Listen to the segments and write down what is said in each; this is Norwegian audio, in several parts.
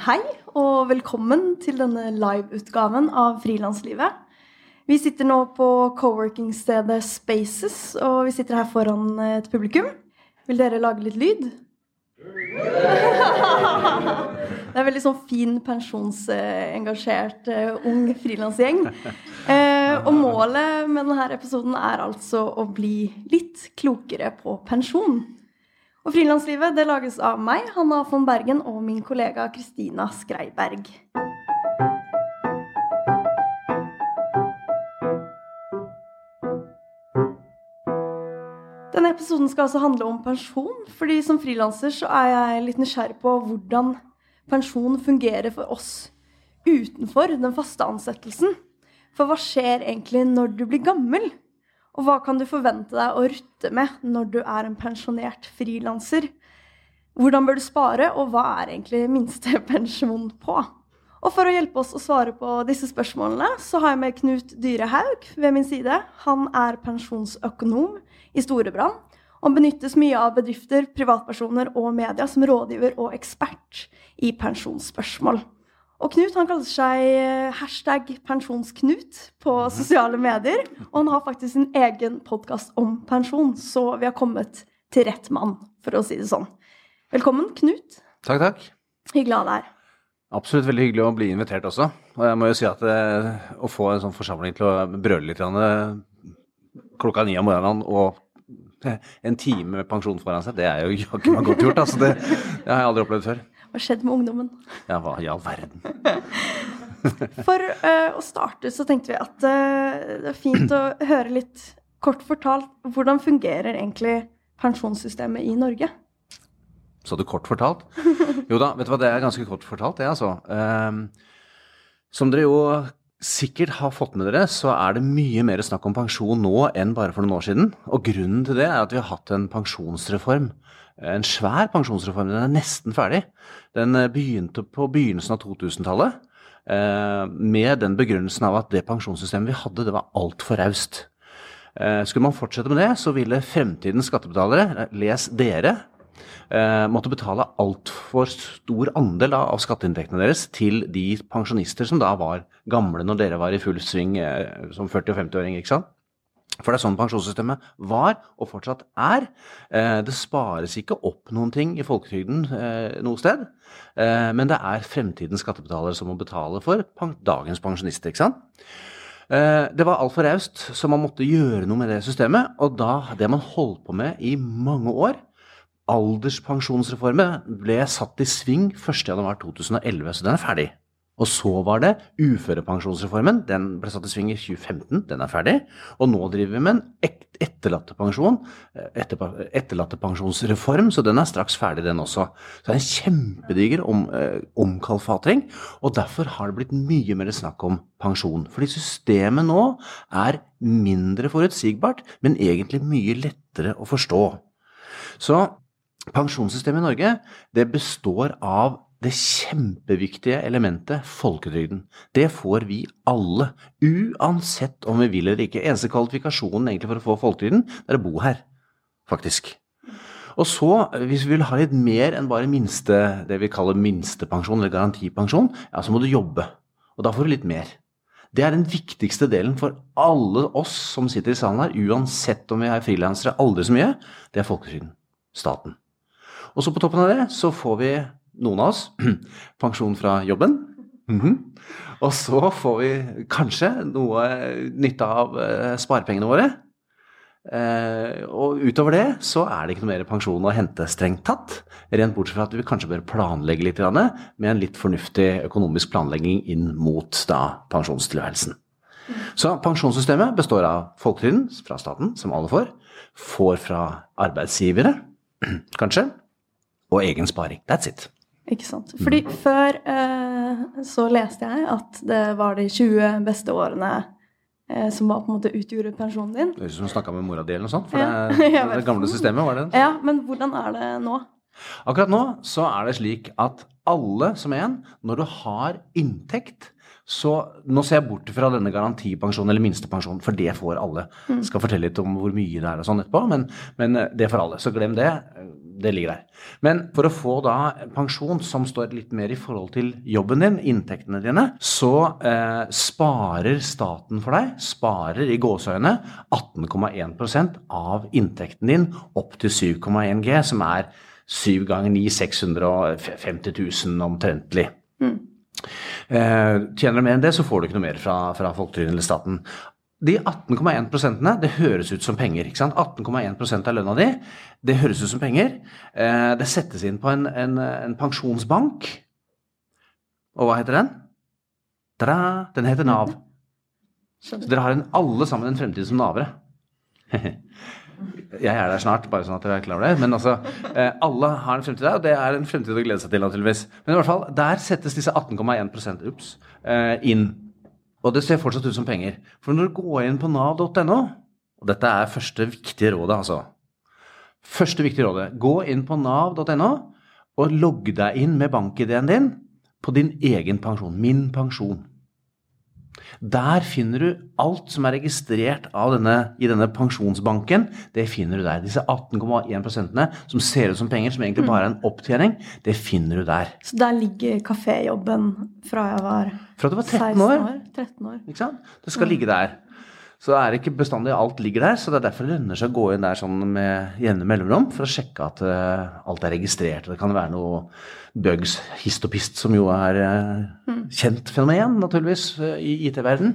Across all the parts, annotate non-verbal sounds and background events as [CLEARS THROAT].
Hei, og velkommen til denne liveutgaven av Frilanslivet. Vi sitter nå på coworking-stedet Spaces, og vi sitter her foran et publikum. Vil dere lage litt lyd? [LAUGHS] Det er veldig sånn fin pensjonsengasjert uh, ung frilansgjeng. Uh, og målet med denne episoden er altså å bli litt klokere på pensjon. Og Frilanslivet det lages av meg, Hanna von Bergen, og min kollega Kristina Skreiberg. Denne episoden skal altså handle om pensjon. fordi som frilanser så er jeg litt nysgjerrig på hvordan pensjon fungerer for oss utenfor den faste ansettelsen. For hva skjer egentlig når du blir gammel? Og hva kan du forvente deg å rutte med når du er en pensjonert frilanser? Hvordan bør du spare, og hva er egentlig minstepensjon [LAUGHS] på? Og for å hjelpe oss å svare på disse spørsmålene, så har jeg med Knut Dyrehaug ved min side. Han er pensjonsøkonom i Storebrand og benyttes mye av bedrifter, privatpersoner og media som rådgiver og ekspert i pensjonsspørsmål. Og Knut han kaller seg eh, hashtag pensjonsknut på mhm. sosiale medier. Og han har faktisk sin egen podkast om pensjon, så vi har kommet til rett mann, for å si det sånn. Velkommen, Knut. Takk, takk. Hyggelig å ha deg her. Absolutt veldig hyggelig å bli invitert også. Og jeg må jo si at det, eh, å få en sånn forsamling til å brøle litt eh, klokka ni om morgenen og en time med pensjon foran seg, det er jo ikke meg godt gjort. Altså det, det, har jeg aldri opplevd før. Hva skjedde med ungdommen? Ja, hva i all verden? [LAUGHS] For uh, å starte så tenkte vi at uh, det er fint å høre litt kort fortalt hvordan fungerer egentlig pensjonssystemet i Norge? Så du kort fortalt? Jo da, vet du hva, det er ganske kort fortalt, det, altså. Um, som dere jo sikkert har fått med dere, så er det mye mer snakk om pensjon nå enn bare for noen år siden. Og grunnen til det er at vi har hatt en pensjonsreform. En svær pensjonsreform. Den er nesten ferdig. Den eh, begynte på begynnelsen av 2000-tallet eh, med den begrunnelsen av at det pensjonssystemet vi hadde, det var altfor raust. Eh, skulle man fortsette med det, så ville fremtidens skattebetalere, les dere, måtte betale altfor stor andel av skatteinntektene deres til de pensjonister som da var gamle når dere var i full sving som 40- og 50-åringer. ikke sant? For det er sånn pensjonssystemet var, og fortsatt er. Eh, det spares ikke opp noen ting i folketrygden eh, noe sted. Eh, men det er fremtidens skattebetalere som må betale for dagens pensjonister. ikke sant? Det var altfor raust, så man måtte gjøre noe med det systemet. Og da, det man holdt på med i mange år, alderspensjonsreformen ble satt i sving 1.1.2011, så den er ferdig. Og så var det uførepensjonsreformen. Den ble satt i sving i 2015. Den er ferdig. Og nå driver vi med en etterlattepensjon, eh, etter, etterlattepensjonsreform, så den er straks ferdig, den også. Så det er en kjempediger om, eh, omkalfatring. Og derfor har det blitt mye mer snakk om pensjon. Fordi systemet nå er mindre forutsigbart, men egentlig mye lettere å forstå. Så Pensjonssystemet i Norge det består av det kjempeviktige elementet folketrygden. Det får vi alle, uansett om vi vil eller ikke. Eneste kvalifikasjonen egentlig for å få folketrygden, er å bo her, faktisk. Og så, hvis vi vil ha litt mer enn bare minste, det vi kaller minstepensjon eller garantipensjon, ja, så må du jobbe. Og da får du litt mer. Det er den viktigste delen for alle oss som sitter i salen her, uansett om vi er frilansere aldri så mye, det er folketrygden. Staten. Og så på toppen av det så får vi, noen av oss, [CLEARS THROAT] pensjon fra jobben. Mm -hmm. Og så får vi kanskje noe nytte av eh, sparepengene våre. Eh, og utover det så er det ikke noe mer pensjon å hente, strengt tatt. Rent bortsett fra at vi kanskje bør planlegge litt med en litt fornuftig økonomisk planlegging inn mot da pensjonstilværelsen. Så pensjonssystemet består av folketrygden fra staten, som alle får, får fra arbeidsgivere, [CLEARS THROAT] kanskje, og egen sparing. That's it. Ikke sant. Fordi mm. før eh, så leste jeg at det var de 20 beste årene eh, som var på en måte utgjorde pensjonen din. Det høres ut som du snakka med mora di eller noe sånt. For ja. det, [LAUGHS] det, gamle systemet var det. Ja, Men hvordan er det nå? Akkurat nå så er det slik at alle som en, når du har inntekt, Så nå ser jeg bort fra denne garantipensjonen eller minstepensjonen, for det får alle. Jeg skal fortelle litt om hvor mye det er og sånn etterpå, men, men eh, det får alle. Så glem det. Det ligger der. Men for å få da pensjon som står litt mer i forhold til jobben din, inntektene dine, så eh, sparer staten for deg, sparer i gåseøyne, 18,1% av inntekten din opp til 7,1 G, som er 7 ganger 9, 650 000 omtrentlig. Eh, tjener du mer enn det, så får du ikke noe mer fra, fra folketrygden eller staten. De 18,1 prosentene, det høres ut som penger. ikke sant? 18,1% av lønna di, det høres ut som penger. Eh, det settes inn på en, en, en pensjonsbank. Og hva heter den? Ta-da! Den heter Nav. Så dere har en, alle sammen en fremtid som navere. [LAUGHS] Jeg er der snart, bare sånn at dere er klar over det. Men altså, eh, alle har en fremtid der, og det er en fremtid å glede seg til, naturligvis. Men i hvert fall, der settes disse 18,1% ups, eh, inn. Og det ser fortsatt ut som penger. For når du går inn på nav.no, og dette er første viktige rådet, altså Første viktige rådet. Gå inn på nav.no og logg deg inn med bankideen din på din egen pensjon. Min pensjon. Der finner du alt som er registrert denne, i denne pensjonsbanken. Det finner du der. Disse 18,1% som ser ut som penger, som egentlig bare er en opptjening, det finner du der. Så der ligger kaféjobben fra jeg var, fra du var 13 år. år 13 år. Det skal ligge der. Så det er ikke bestandig alt ligger der, så det er derfor det lønner seg å gå inn der sånn med jevne mellomrom for å sjekke at uh, alt er registrert. Det kan være noe bugs, hist som jo er uh, kjent fenomen, naturligvis, uh, i IT-verden.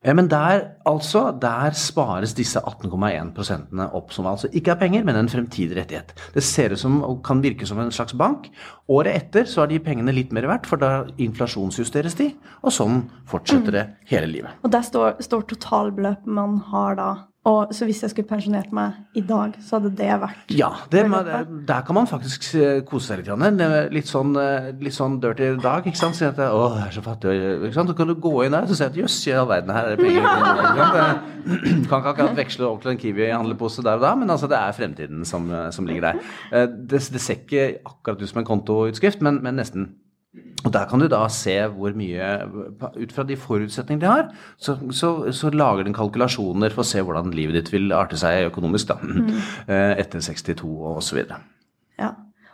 Ja, men der, altså, der spares disse 18,1% opp, som altså ikke er penger, men en fremtidig rettighet. Det ser ut som og kan virke som en slags bank. Året etter så er de pengene litt mer verdt, for da inflasjonsjusteres de, og sånn fortsetter det hele livet. Og der står, står totalbeløpet man har da. Og så hvis jeg skulle pensjonert meg i dag, så hadde det vært Ja, det, der kan man faktisk eh, kose seg litt. Litt sånn, eh, litt sånn dirty dag, ikke sant. Si at å, jeg er så fattig. Ikke sant? Så kan du gå inn der og si at jøss, i all verden, her er det penger. [LAUGHS] Ja. [CLEARS THROAT] Kan ikke akkurat veksle over til en Kiwi-handlepose der og da, men altså, det er fremtiden som, som ligger der. Eh, det, det, ser ikke akkurat ut som en kontoutskrift, men, men nesten. Og Der kan du da se hvor mye Ut fra de forutsetningene de har, så, så, så lager den kalkulasjoner for å se hvordan livet ditt vil arte seg økonomisk da, mm. [LAUGHS] etter 62 og osv. Ja.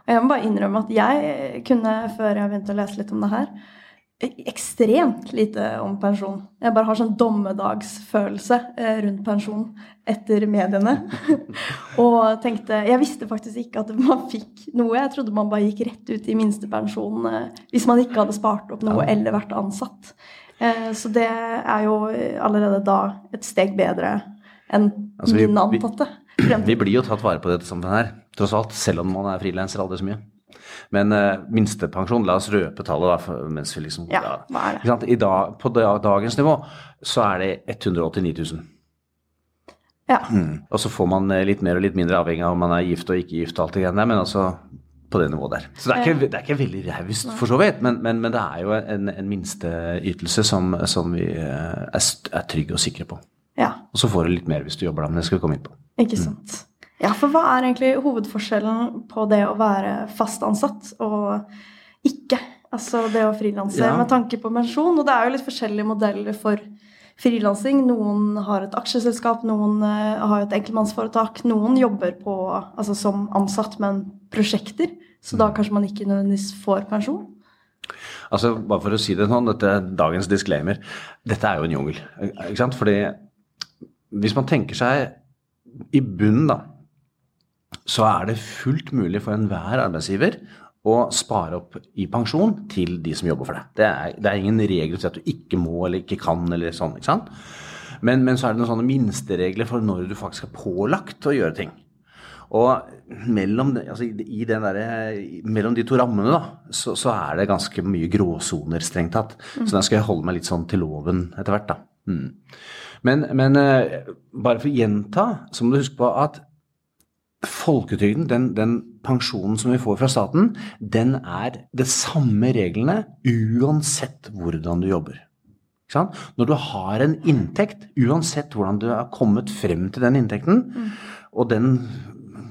Og jeg må bare innrømme at jeg kunne, før jeg begynte å lese litt om det her, ekstremt lite om pensjon. Jeg bare har sånn dommedagsfølelse eh, rundt pensjon etter mediene. [LAUGHS] og tenkte Jeg visste faktisk ikke at man fikk noe. Jeg trodde man bare gikk rett ut i minstepensjon eh, hvis man ikke hadde spart opp noe eller vært ansatt. Eh, så det er jo allerede da et steg bedre enn altså, min antatte. Vi, vi blir jo tatt vare på dette samfunnet her, tross alt, selv om man er frilanser aldri så mye. Men uh, minstepensjon, la oss røpe tallet, da, for, mens vi liksom Ja, hva er det? I dag, på dagens nivå så er det 189 000. Ja. Mm. Og så får man eh, litt mer og litt mindre avhengig av om man er gift og ikke gift og alt det greiene der, men altså på det nivået der. Så det er ikke, det er ikke veldig raust, for så vidt, men, men, men, det er jo en, en minsteytelse som, som vi eh, er, er trygge og sikre på. Ja. Og så får du litt mer hvis du jobber da, men det skal vi komme inn på. Ikke sant. Mm. Ja, for hva er egentlig hovedforskjellen på det å være fast ansatt og ikke? Altså det å frilanse ja. med tanke på pensjon. Og det er jo litt forskjellige modeller for frilansing. Noen har et aksjeselskap, noen uh, har et enkeltmannsforetak. Noen jobber på, altså som ansatt, men prosjekter. Så da mm. kanskje man ikke nødvendigvis får pensjon. Altså, Bare for å si det sånn, dette er dagens disclaimer. Dette er jo en jungel. ikke sant? Fordi hvis man tenker seg i bunnen, da så er det fullt mulig for enhver arbeidsgiver å spare opp i pensjon til de som jobber for deg. Det er, det er ingen regel til at du ikke må eller ikke kan eller sånn. ikke sant? Men, men så er det noen sånne minsteregler for når du faktisk er pålagt å gjøre ting. Og mellom, altså der, mellom de to rammene da, så, så, er det ganske mye gråsoner, strengt tatt. Så da skal jeg holde meg litt sånn til loven etter hvert. da. Mm. Men, men, eh, bare for å gjenta, så må du huske på at Folketrygden, den, den, pensjonen som vi får fra staten, den er det samme reglene uansett hvordan du jobber. Når du har en inntekt, uansett hvordan du har kommet frem til den inntekten, mm. og den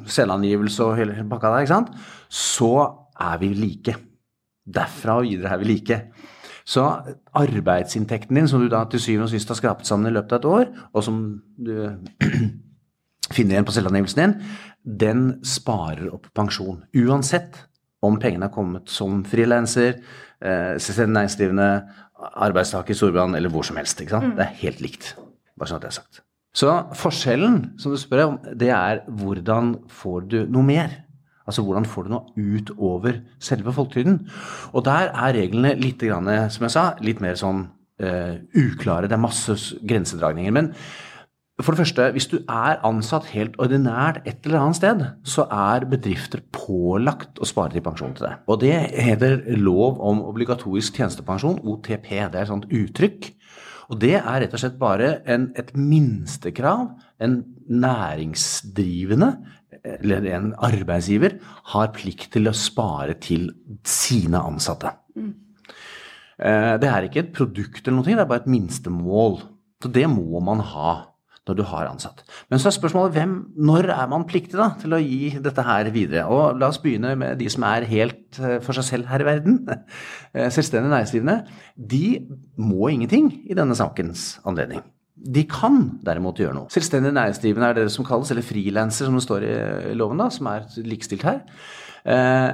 selvangivelse og hele pakka der, så er vi like. Derfra og videre er vi like. Så arbeidsinntekten din, som du da til syvende og sist har skrapet sammen i løpet av et år, og som du [CLEARS THROAT] finner igjen på selvangivelsen din, den sparer opp pensjon. Uansett om pengene har kommet som frilanser, eh, selvstendig næringsdrivende, arbeidstaker i storbrann eller hvor som helst. sant? Det er helt likt. Bare sånn at det er sagt. Så forskjellen, som du spør om, det er hvordan får du noe mer? Altså hvordan får du noe utover selve folketrygden? Og der er reglene litt, grann, som jeg sa, litt mer sånn eh, uklare. Det er masse grensedragninger. Men for det første, hvis du er ansatt helt ordinært et eller annet sted, så er bedrifter pålagt å spare til pensjon til deg. Og det heter lov om obligatorisk tjenestepensjon, OTP. Det er et sånt uttrykk. Og det er rett og slett bare en, et minstekrav en næringsdrivende, eller en arbeidsgiver, har plikt til å spare til sine ansatte. Mm. Det er ikke et produkt eller noe, det er bare et minstemål. Så det må man ha når du har ansatt. Men så er spørsmålet hvem, når er man pliktig da, til å gi dette her videre? Og la oss begynne med de som er helt eh, for seg selv her i verden. [LAUGHS] Eh, Selvstendig næringsdrivende. De må ingenting i denne sakens anledning. De kan derimot gjøre noe. Selvstendig næringsdrivende er det som kalles, eller frilanser som det står i loven, da, som er likestilt her. Eh,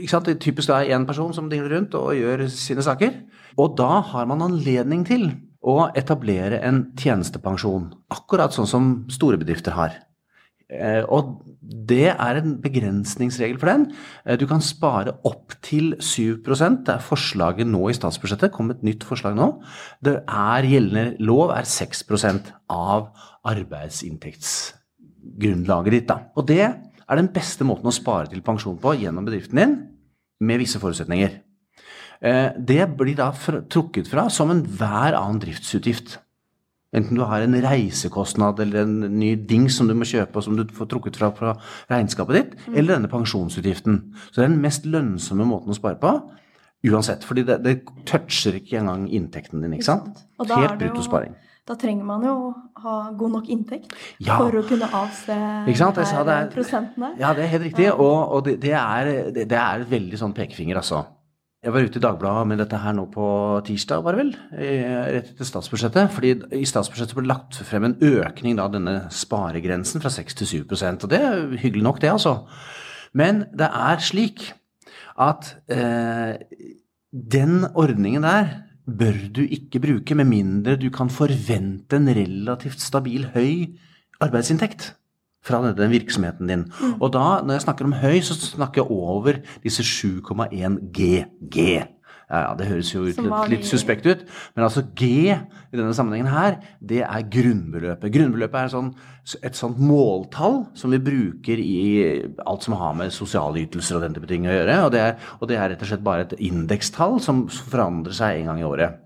ikke sant? Det er typisk da én person som dingler rundt og gjør sine saker. Og da har man anledning til å etablere en tjenestepensjon, akkurat sånn som store bedrifter har. Eh, og det er en begrensningsregel for den. Eh, Du kan spare opp til 7% Det er forslaget nå i statsbudsjettet. kom et nytt forslag nå. Det er gjeldende lov er 6% av arbeidsinntektsgrunnlaget ditt. Da. Og det er den beste måten å spare til pensjon på gjennom bedriften din, med visse forutsetninger. Eh, Det blir da trukket fra som enhver annen driftsutgift. Enten du har en reisekostnad eller en ny dings som du må kjøpe og som du får trukket fra fra regnskapet ditt, eller denne pensjonsutgiften. Så det er den mest lønnsomme måten å spare på. Uansett, fordi det, det toucher ikke engang inntekten din. ikke sant? Og da Helt bruttosparing. Da trenger man jo ha god nok inntekt Ja. for å kunne avse Ikke sant? Jeg sa det er- prosentene. Ja, det er helt riktig. Og, og det, det, er, det, er veldig sånn pekefinger, altså. Jeg var ute i Dagbladet med dette her nå på tirsdag, var det vel? eh, Rett etter statsbudsjettet. fordi i statsbudsjettet ble det lagt frem en økning av denne sparegrensen fra 6 til 7% Og det er hyggelig nok, det, altså. Men det er slik at eh, den ordningen der bør du ikke bruke med mindre du kan forvente en relativt stabil høy arbeidsinntekt fra den- virksomheten din. Og da, når jeg snakker om høy, så snakker jeg over disse 7,1 GG. Ja, ja, det høres jo ut litt, litt suspekt ut, men altså G i denne sammenhengen her, det er grunnbeløpet. Grunnbeløpet er sånn, et sånt måltall som vi bruker i alt som har med sosiale ytelser og den type ting å gjøre, og det er, og det er rett og slett bare et indekstall som forandrer seg en gang i året.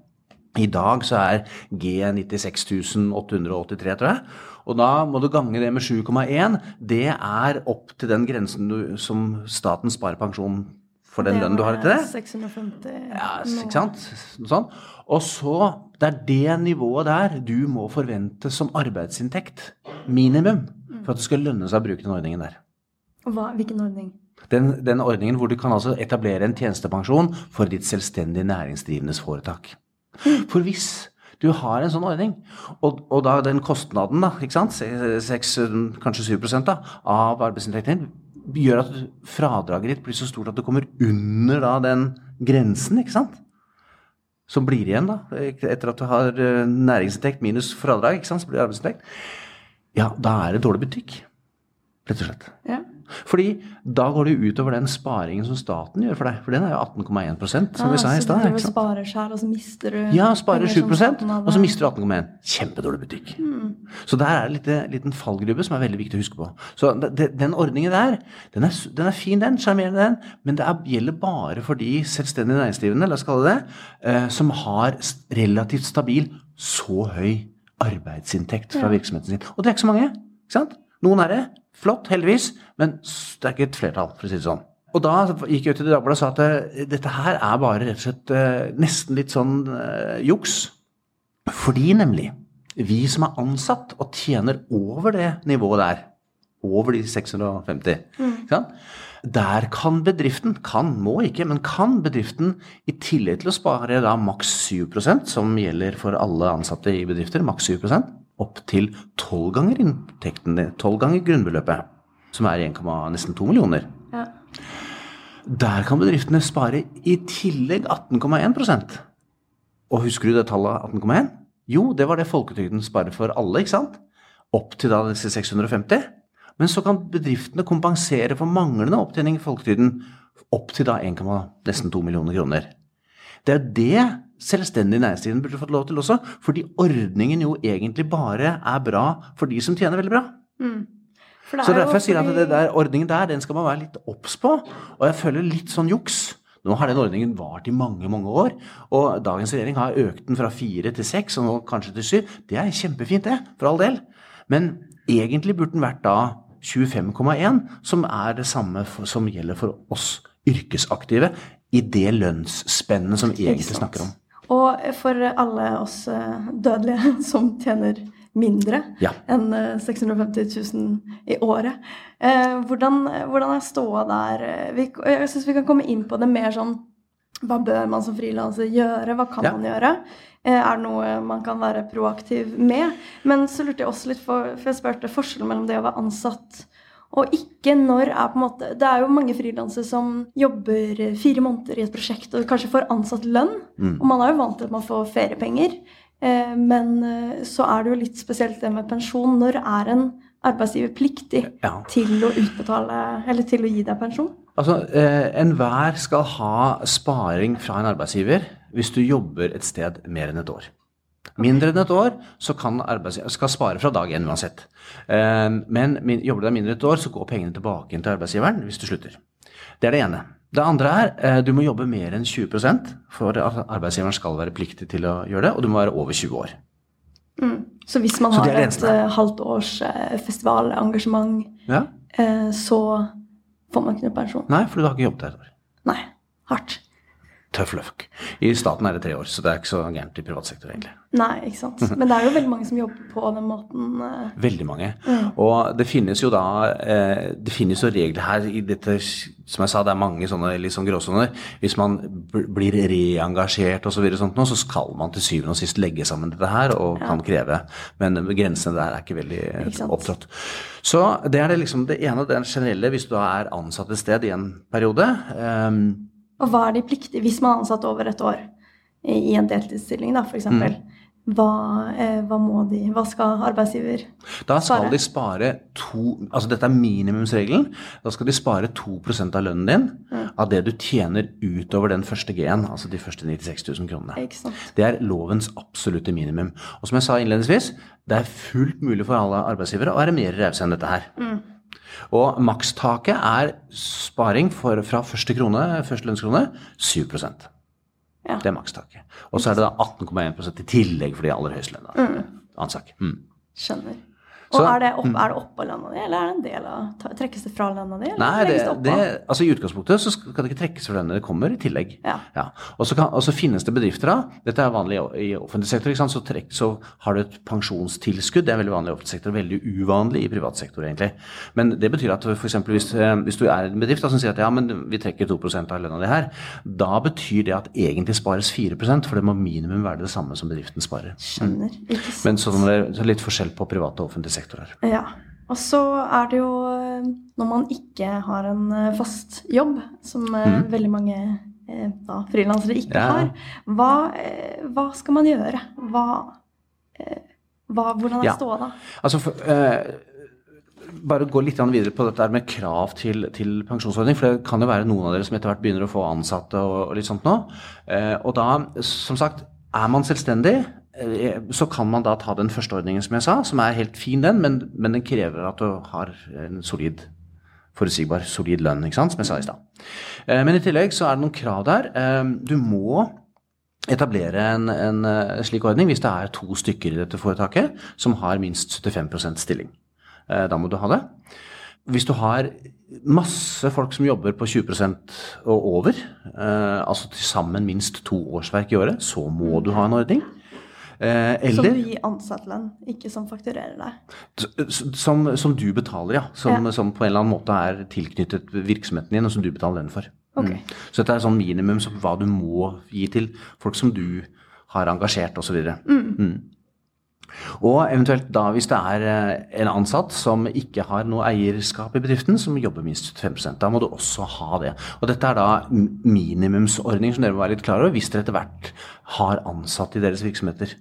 I dag så er G 96 883, tror jeg. Og da må du gange det med 7,1. Det er opp til den grensen du, som staten sparer pensjon for den lønnen du har etter det. 650 Ja, ikke sant? Noe sånt. Og så, det er det nivået der du må forvente som arbeidsinntekt. Minimum. For at det skal lønne seg å bruke den ordningen der. Hva, hvilken ordning? Den, den ordningen hvor du kan altså etablere en tjenestepensjon for ditt selvstendig næringsdrivendes foretak. For hvis du har en sånn ordning, og, og da den kostnaden, da, ikke sant, 6, kanskje 7 da, av arbeidsinntekten din, gjør at fradraget ditt blir så stort at du kommer under da den grensen, ikke sant? Som blir igjen da, etter at du har eh, næringsinntekt minus fradrag, ikke sant, så blir det arbeidsinntekt. Ja, da er det dårlig butikk, rett og slett. Ja. Fordi da går det jo utover den sparingen som staten gjør for deg. For den er jo 18,1% som vi sa i så du sparer sjøl, og så mister du Ja, sparer 7 som og så mister du 18,1 Kjempedårlig butikk. Mm. Så der er det en liten, liten fallgruppe som er veldig viktig å huske på. Så de- de- den ordningen der, den er, den er fin, den. Sjarmerende, den. Men det er, gjelder bare for de selvstendig næringsdrivende, la oss kalle det det, eh, som har relativt stabil, så høy arbeidsinntekt fra virksomheten sin. Og det er ikke så mange. ikke sant? Noen er det. Flott, heldigvis. Men det er ikke et flertall, for å si det sånn. Og da gikk jeg ut i Dagbladet og sa at eh, dette her er bare rett og slett eh, nesten litt sånn uh, juks. Fordi nemlig vi som er ansatt og tjener over det nivået der, over de 650, ikke sant? Der kan bedriften, kan, må ikke, men kan bedriften i tillegg til å spare da maks 7% som gjelder for alle ansatte i bedrifter, maks 7 opp til 12 ganger inntekten, 12 ganger grunnbeløpet, som er 1, nesten 2 millioner. Ja. Der kan bedriftene spare i tillegg 18,1% Og husker du det tallet 18,1? Jo, det var det folketrygden sparer for alle, ikke sant? Opp til da disse 650. Men så kan bedriftene kompensere for manglende opptjening i folketrygden opp til da 1, nesten 2 millioner kroner. Det er det selvstendig næringsdrivende burde fått lov til også, fordi ordningen jo egentlig bare er bra for de som tjener veldig bra. Mm. Så er jo jeg sier jeg at det der, ordningen der, den skal man være litt obs på. Og jeg føler litt sånn juks. Nå har den ordningen vart i mange, mange år. Og dagens regjering har økt den fra fire til seks, og nå kanskje til syv. Det er kjempefint, det. For all del. Men egentlig burde den vært da 25,1, som er det samme for, som gjelder for oss yrkesaktive i det lønnsspennet som vi egentlig snakker om. Og for alle oss eh, dødelige [LAUGHS] som tjener mindre Ja. enn eh, 650 000 i året. Eh, hvordan, hvordan er ståa der? Eh, Vi, jeg syns vi kan komme inn på det mer sånn Hva bør man som frilanser gjøre? Hva kan Ja. man gjøre? Eh, Er det noe man kan være proaktiv med? Men så lurte jeg også litt for, for jeg spurte forskjellen mellom det å være ansatt og ikke når er på en måte Det er jo mange frilansere som jobber fire måneder i et prosjekt og kanskje får ansatt lønn. Mm. Og man er jo vant til at man får feriepenger. Eh, men eh, så er det jo litt spesielt det med pensjon. Når er en arbeidsgiver pliktig Ja. til å utbetale Eller til å gi deg pensjon? Altså, eh, Enhver skal ha sparing fra en arbeidsgiver hvis du jobber et sted mer enn et år. Mindre enn et år så kan arbeidsgiver skal spare fra dag én uansett. Eh, men jobber du deg mindre enn et år, så går pengene tilbake til arbeidsgiveren hvis du slutter. Det er det ene. Det andre er eh, du må jobbe mer enn 20 for at arbeidsgiveren skal være pliktig til å gjøre det, og du må være over 20 år. Mm. Så hvis man Så har et eh, halvt års festivalengasjement, Ja? så får man ikke noe pensjon? Nei, for du har ikke jobbet der et år. Nei. Hardt. Tøff løk. I staten er det tre år, så det er ikke så gærent i privat sektor, egentlig. Nei, ikke sant. [LAUGHS] Men det er jo veldig mange som jobber på den måten. eh. Veldig mange. Mm. Og det finnes jo da eh, Det finnes jo regler her i dette Som jeg sa, det er mange sånne liksom gråsoner. Hvis man blir reengasjert og så sånt nå, så skal man til syvende og sist legge sammen dette her og kan kreve. Men grensene der er ikke veldig Ikke opptrådt. Så det er det liksom det ene, det generelle, hvis du da er ansatt et sted i en periode. ehm, Og hva er de pliktige hvis man er ansatt over et år i en deltidsstilling, da, f.eks.? Mm. Hva, eh, hva må de Hva skal arbeidsgiver spare? Da skal de spare to Altså dette er minimumsregelen. Da skal de spare 2 av lønnen din av det du tjener utover den første G-en, altså de første 96 000 kronene. Det er lovens absolutte minimum. Og som jeg sa innledningsvis, det er fullt mulig for alle arbeidsgivere å være mer rause enn dette her. Og makstaket er sparing for, fra første krone, første lønnskrone, 7 Ja. Det er makstaket. Og så er det da 18,1 i tillegg for de aller høyeste lønna. Ansak. Mm. Skjønner. Og er det, opp, er det oppå lønna di, eller er det en del av Trekkes det fra lønna di, eller Nei, det, det altså I utgangspunktet så skal det ikke trekkes fra lønnet, det kommer i tillegg. Ja. Og, så kan, og så finnes det bedrifter da, dette er vanlig i offentlig sektor? Så, trekk, så har du et pensjonstilskudd, det er veldig vanlig i offentlig sektor, veldig uvanlig i privat sektor egentlig. Men det betyr at eksempel hvis, eh, hvis du er en bedrift da, som sier at ja, men vi trekker 2% av lønna di her, da betyr det at egentlig spares 4% for det må minimum være det samme som bedriften sparer. Skjønner. Ikke sant. Men så så er det litt forskjell på privat og offentlig sektor her. Ja. Og så er det jo eh, når man ikke har en eh, fast jobb, som mm. veldig mange eh, da, frilansere ikke. Ja. har, hva, eh, hva skal man gjøre? Hva, eh, hva, hvordan er Ja. ståa da? Altså, for, eh, bare gå litt videre på dette med krav til, til pensjonsordning. For det kan jo være noen av dere som etter hvert begynner å få ansatte og, og litt sånt nå. Eh, og da, som sagt, er man selvstendig, eh, så kan man da ta den første ordningen som jeg sa, som er helt fin den, men, men den krever at du har en solid forutsigbar, solid lønn, ikke sant, som jeg sa i stad. Eh, men i tillegg så er det noen krav der. Eh, du må etablere en, en eh, slik ordning hvis det er to stykker i dette foretaket som har minst 75% stilling. Eh, Da må du ha det. Hvis du har masse folk som jobber på 20% og over, eh, altså til sammen minst to årsverk i året, så må du ha en ordning. Eh, Som du gir ansatt lønn, ikke som fakturerer deg. som, som du betaler, ja. Som, Ja. som på en eller annen måte er tilknyttet virksomheten din, og som du betaler lønn for. Okay. Mm. Så dette er sånn minimum som hva du må gi til folk som du har engasjert, osv. Mm. Og eventuelt da hvis det er eh, en ansatt som ikke har noe eierskap i bedriften, som jobber minst 5% Da må du også ha det. Og dette er da minimumsordning som dere må være litt klar over hvis dere etter hvert har ansatte i deres virksomheter.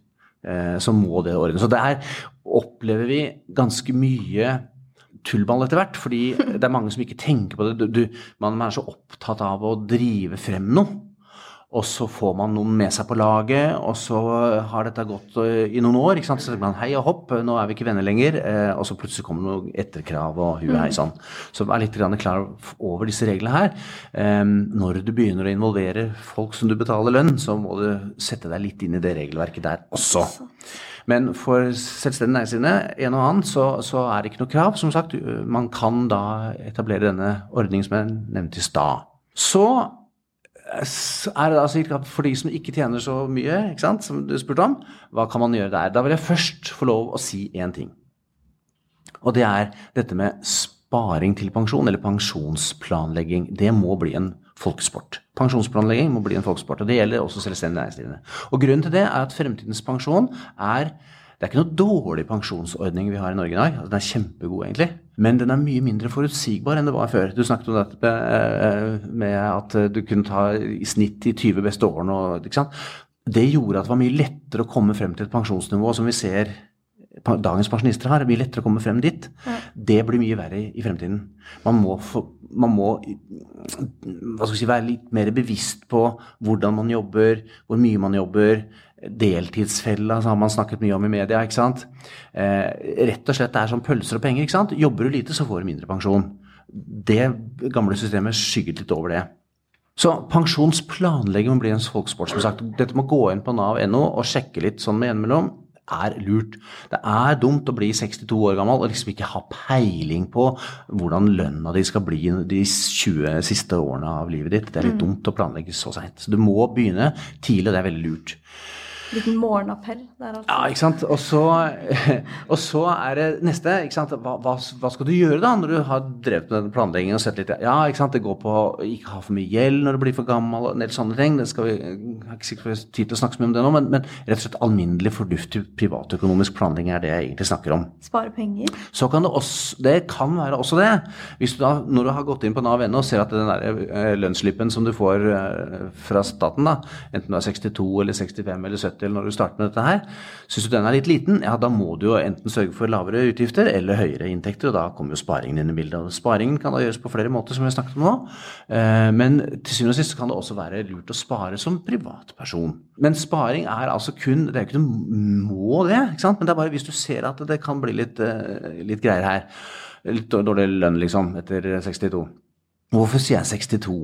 Eh, Så må det ordnes. Og der opplever vi ganske mye tullball etter hvert, fordi det er mange som ikke tenker på det. Du, man er så opptatt av å drive frem noe. Og så får man noen med seg på laget, og så har dette gått eh, i noen år. ikke sant? Så tenker man hei og hopp, nå er vi ikke venner lenger. eh, Og så plutselig kommer det noen etterkrav og hu hei sann. Så vær litt klar over disse reglene her. Eh, Når du begynner å involvere folk som du betaler lønn, så må du sette deg litt inn i det regelverket der også. Men for selvstendig næringsdrivende, en og annen, så, så er det ikke noe krav. Som sagt, man kan da etablere denne ordningen som jeg nevnte i stad. Så er det da cirka for de som ikke tjener så mye, ikke sant, som du spurte om, hva kan man gjøre der? Da vil jeg først få lov å si én ting. Og det er dette med sparing til pensjon, eller pensjonsplanlegging. Det må bli en folkesport. Pensjonsplanlegging må bli en folkesport, og det gjelder også selvstendig næringsdrivende. Og grunnen til det er at fremtidens pensjon er det er ikke noe dårlig pensjonsordning vi har i Norge i dag. Altså, den er kjempegod, egentlig. Men den er mye mindre forutsigbar enn det var før. Du snakket om dette med, med at du kunne ta i snitt de 20 beste årene. Ikke sant? Det gjorde at det var mye lettere å komme frem til et pensjonsnivå som vi ser dagens pensjonister har. Det blir lettere å komme frem dit. Det blir mye verre i, fremtiden. Man må, få, man må si, være litt mer bevisst på hvordan man jobber, hvor mye man jobber. Deltidsfella så har man snakket mye om i media. ikke sant? Eh, rett og slett det er som pølser og penger. ikke sant? Jobber du lite, så får du mindre pensjon. Det gamle systemet skygget litt over det. Så pensjonsplanlegging må bli en folksport, som sagt. Dette må gå inn på nav.no og sjekke litt sånn med gjennomellom er lurt. Det er dumt å bli 62 år gammel og liksom ikke ha peiling på hvordan lønna di skal bli de 20 siste årene av livet ditt. Det er litt dumt å planlegge så seint. Så du må begynne tidlig, og det er veldig lurt. Liten morgenappell der, altså. Ja, ikke sant. Og så, [LAUGHS] og så er det neste. ikke sant? Hva, hva, hva skal du gjøre da, når du har drevet med den planleggingen og sett litt Ja, ikke sant. Det går på å ikke ha for mye gjeld når du blir for gammel og en del sånne ting. Det skal vi, jeg har ikke sikkert tid til å snakke så mye om det nå, men, men rett og slett alminnelig fornuftig privatøkonomisk planlegging er det jeg egentlig snakker om. Spare penger. Så kan det også Det kan være også det. Hvis du da, når du har gått inn på Nav.no og ser at den der eh, lønnsslippen som du får eh, fra staten, da, enten du er 62 eller 65 eller 70 eller når du starter med dette her, syns du den er litt liten, ja da må du jo enten sørge for lavere utgifter eller høyere inntekter, og da kommer jo sparingen inn i bildet. Sparingen kan da gjøres på flere måter, som vi har snakket om nå. Eh, Men til syvende og sist kan det også være lurt å spare som privatperson. Men sparing er altså kun Det er jo ikke noe må, det, ikke sant? men det er bare hvis du ser at det kan bli litt, eh, litt greier her. Litt dårlig lønn, liksom, etter 62. Hvorfor sier jeg 62?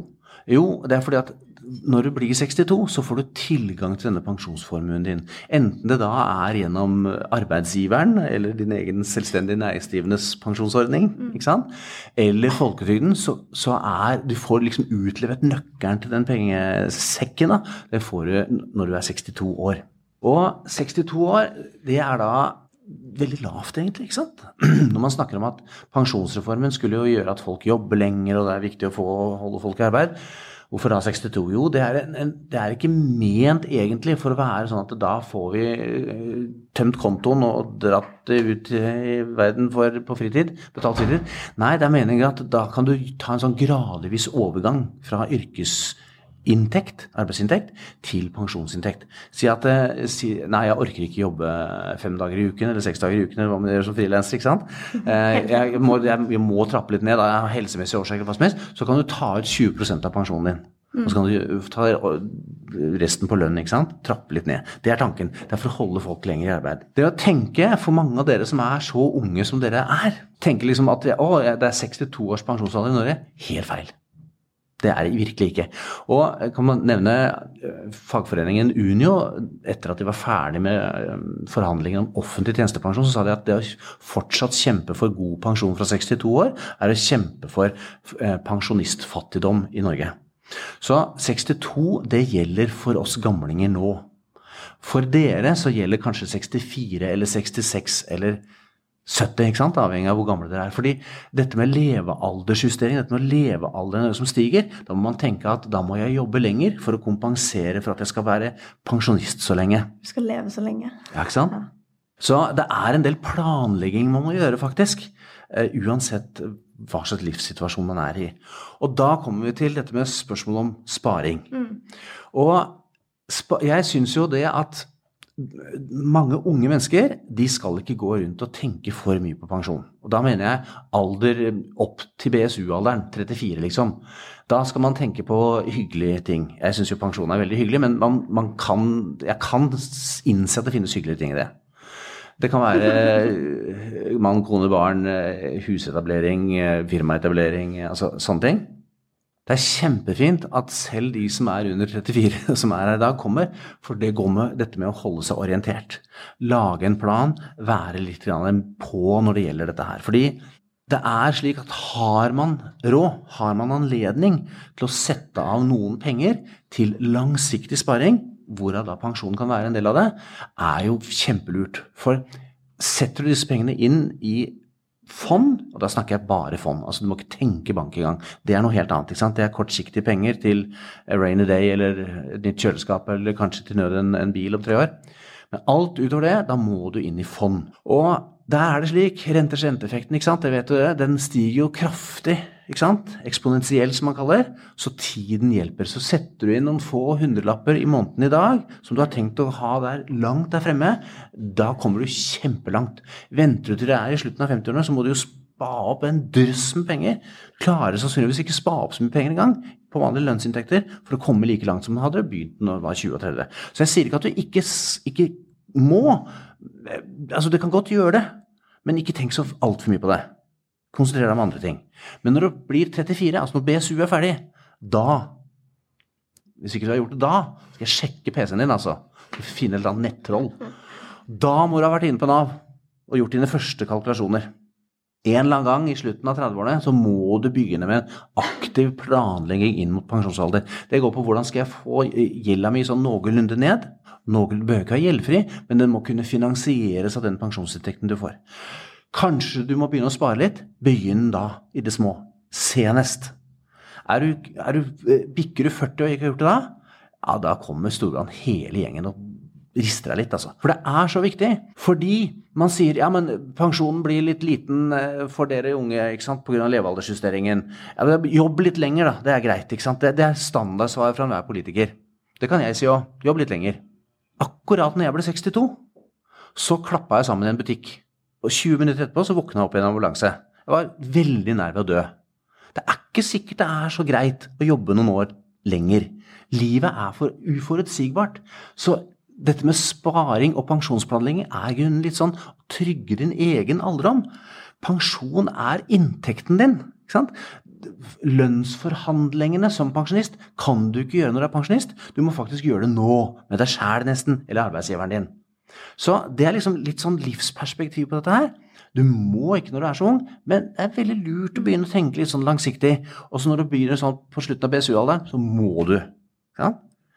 Jo, det er fordi at når du blir 62, så får du tilgang til denne pensjonsformuen din. Enten det da er gjennom arbeidsgiveren eller din egen selvstendig næringsdrivendes pensjonsordning, ikke sant? eller folketrygden, så, så er Du får liksom utlevert nøkkelen til den pengesekken. da. Det får du når du er 62 år. Og 62 år, det er da veldig lavt, egentlig. ikke sant? [CLEARS THROAT] Når man snakker om at pensjonsreformen skulle jo gjøre at folk jobber lenger, og det er viktig å få, holde folk i arbeid. Hvorfor da 62? Jo, det er, en, det er ikke ment egentlig for å være sånn at da får vi eh, tømt kontoen og dratt ut i verden for, på fritid, betalt fritid. Nei, det er meningen at da kan du ta en sånn gradvis overgang fra yrkesinntekt, arbeidsinntekt, til pensjonsinntekt. Si at eh, si, nei, jeg orker ikke jobbe fem dager i uken eller seks dager i uken, eller hva man gjør som frilanser, ikke sant. Eh, jeg, må, jeg, må trappe litt ned, da, jeg har helsemessige årsaker hva som helst. Så kan du ta ut 20 av pensjonen din. Og så kan du ta resten på lønn, ikke sant. Trappe litt ned. Det er tanken. Det er for å holde folk lenger i arbeid. Det å tenke, for mange av dere som er så unge som dere er, tenker liksom at å, det er 62 års pensjonsalder i Norge. Helt feil. Det er det virkelig ikke. Og kan man nevne eh, fagforeningen Unio, etter at de var ferdig med eh, forhandlingene om offentlig tjenestepensjon, så sa de at det å fortsatt kjempe for god pensjon fra 62 år, er å kjempe for eh, pensjonistfattigdom i Norge. Så 62, det gjelder for oss gamlinger nå. For dere så gjelder kanskje 64 eller 66 eller 70, ikke sant? avhengig av hvor gamle dere er. Fordi dette med levealdersjustering, dette med levealderen som stiger, da må man tenke at da må jeg jobbe lenger for å kompensere for at jeg skal være pensjonist så lenge. Du skal leve så lenge. Ja, ikke sant? Ja. Så det er en del planlegging man må gjøre, faktisk. eh, uansett hva slags livssituasjon man er i. Og da kommer vi til dette med spørsmålet om sparing. Og spa jeg syns jo det at mange unge mennesker de skal ikke gå rundt og tenke for mye på pensjon. Og da mener jeg alder opp til BSU-alderen, 34 liksom. Da skal man tenke på hyggelige ting. Jeg syns jo pensjon er veldig hyggelig, men man, man kan, jeg kan innse at det finnes hyggelige ting i det. Det kan være [LAUGHS] eh, mann, kone, barn, eh, husetablering, eh, firmaetablering, altså sånne ting. Det er kjempefint at selv de som er under 34, [LAUGHS] som er her i dag, kommer. For det går med dette med å holde seg orientert. Lage en plan, være litt på når det gjelder dette her. Fordi det er slik at har man råd, har man anledning til å sette av noen penger til langsiktig sparing, hvorav da pensjonen kan være en del av det, er jo kjempelurt. For setter du disse pengene inn i fond, og da snakker jeg bare fond, altså du må ikke tenke bank engang, det er noe helt annet. ikke sant? Det er kortsiktige penger til a rainy day eller et nytt kjøleskap eller kanskje til nød en, en bil om tre år. Men alt utover det, da må du inn i fond. Og der er det slik, renters renteeffekten, ikke sant, det vet du det, den stiger jo kraftig, ikke sant, Eksponentiell, som man kaller, så tiden hjelper. Så setter du inn noen få hundrelapper i måneden i dag, som du har tenkt å ha der langt der fremme, da kommer du kjempelangt. Venter du til det er i slutten av 50-årene, så må du jo spa opp en drøss med penger. Klarer sannsynligvis ikke spa opp så mye penger engang på vanlige lønnsinntekter for å komme like langt som man hadde begynt når man var 20 og 30. Så jeg sier ikke at du ikke, ikke må. Altså, du kan godt gjøre det, men ikke tenk så altfor mye på det. Konsentrer deg om andre ting. Men når du blir 34, altså når BSU er ferdig, da Hvis ikke du har gjort det da, skal jeg sjekke PC-en din, altså. Finne et eller annet nettroll. Da må du ha vært inne på Nav og gjort dine første kalkulasjoner. En eller annen gang i slutten av 30-årene så må du begynne med en aktiv planlegging inn mot pensjonsalder. Det går på hvordan skal jeg få gjelda mi sånn noenlunde ned. Noen behøver ikke være gjeldfri, men den må kunne finansieres av den pensjonsinntekten du får. Kanskje du må begynne å spare litt. Begynn da i det små. Senest. Er du, er du, bikker du 40 og ikke har gjort det da, ja, da kommer Storbrann hele gjengen og rister deg litt, altså. For det er så viktig. Fordi man sier ja, men pensjonen blir litt liten for dere unge ikke sant, pga. levealdersjusteringen. Ja, jobb litt lenger, da. Det er greit. ikke sant? Det, det er standardsvaret fra enhver politiker. Det kan jeg si òg. Jobb litt lenger. Akkurat når jeg ble 62, så klappa jeg sammen i en butikk. Og 20 minutter etterpå så våkna jeg opp i en ambulanse. Jeg var veldig nær ved å dø. Det er ikke sikkert det er så greit å jobbe noen år lenger. Livet er for uforutsigbart. Så dette med sparing og pensjonsplanlegging er grunnen litt sånn å trygge din egen alderdom. Pensjon er inntekten din. ikke sant? Lønnsforhandlingene som pensjonist kan du ikke gjøre når du er pensjonist. Du må faktisk gjøre det nå, med deg sjæl nesten, eller arbeidsgiveren din. Så det er liksom litt sånn livsperspektiv på dette her. Du må ikke når du er så ung, men det er veldig lurt å begynne å tenke litt sånn langsiktig. Og så når du begynner sånn på slutten av BSU-alderen, så må du. Ja?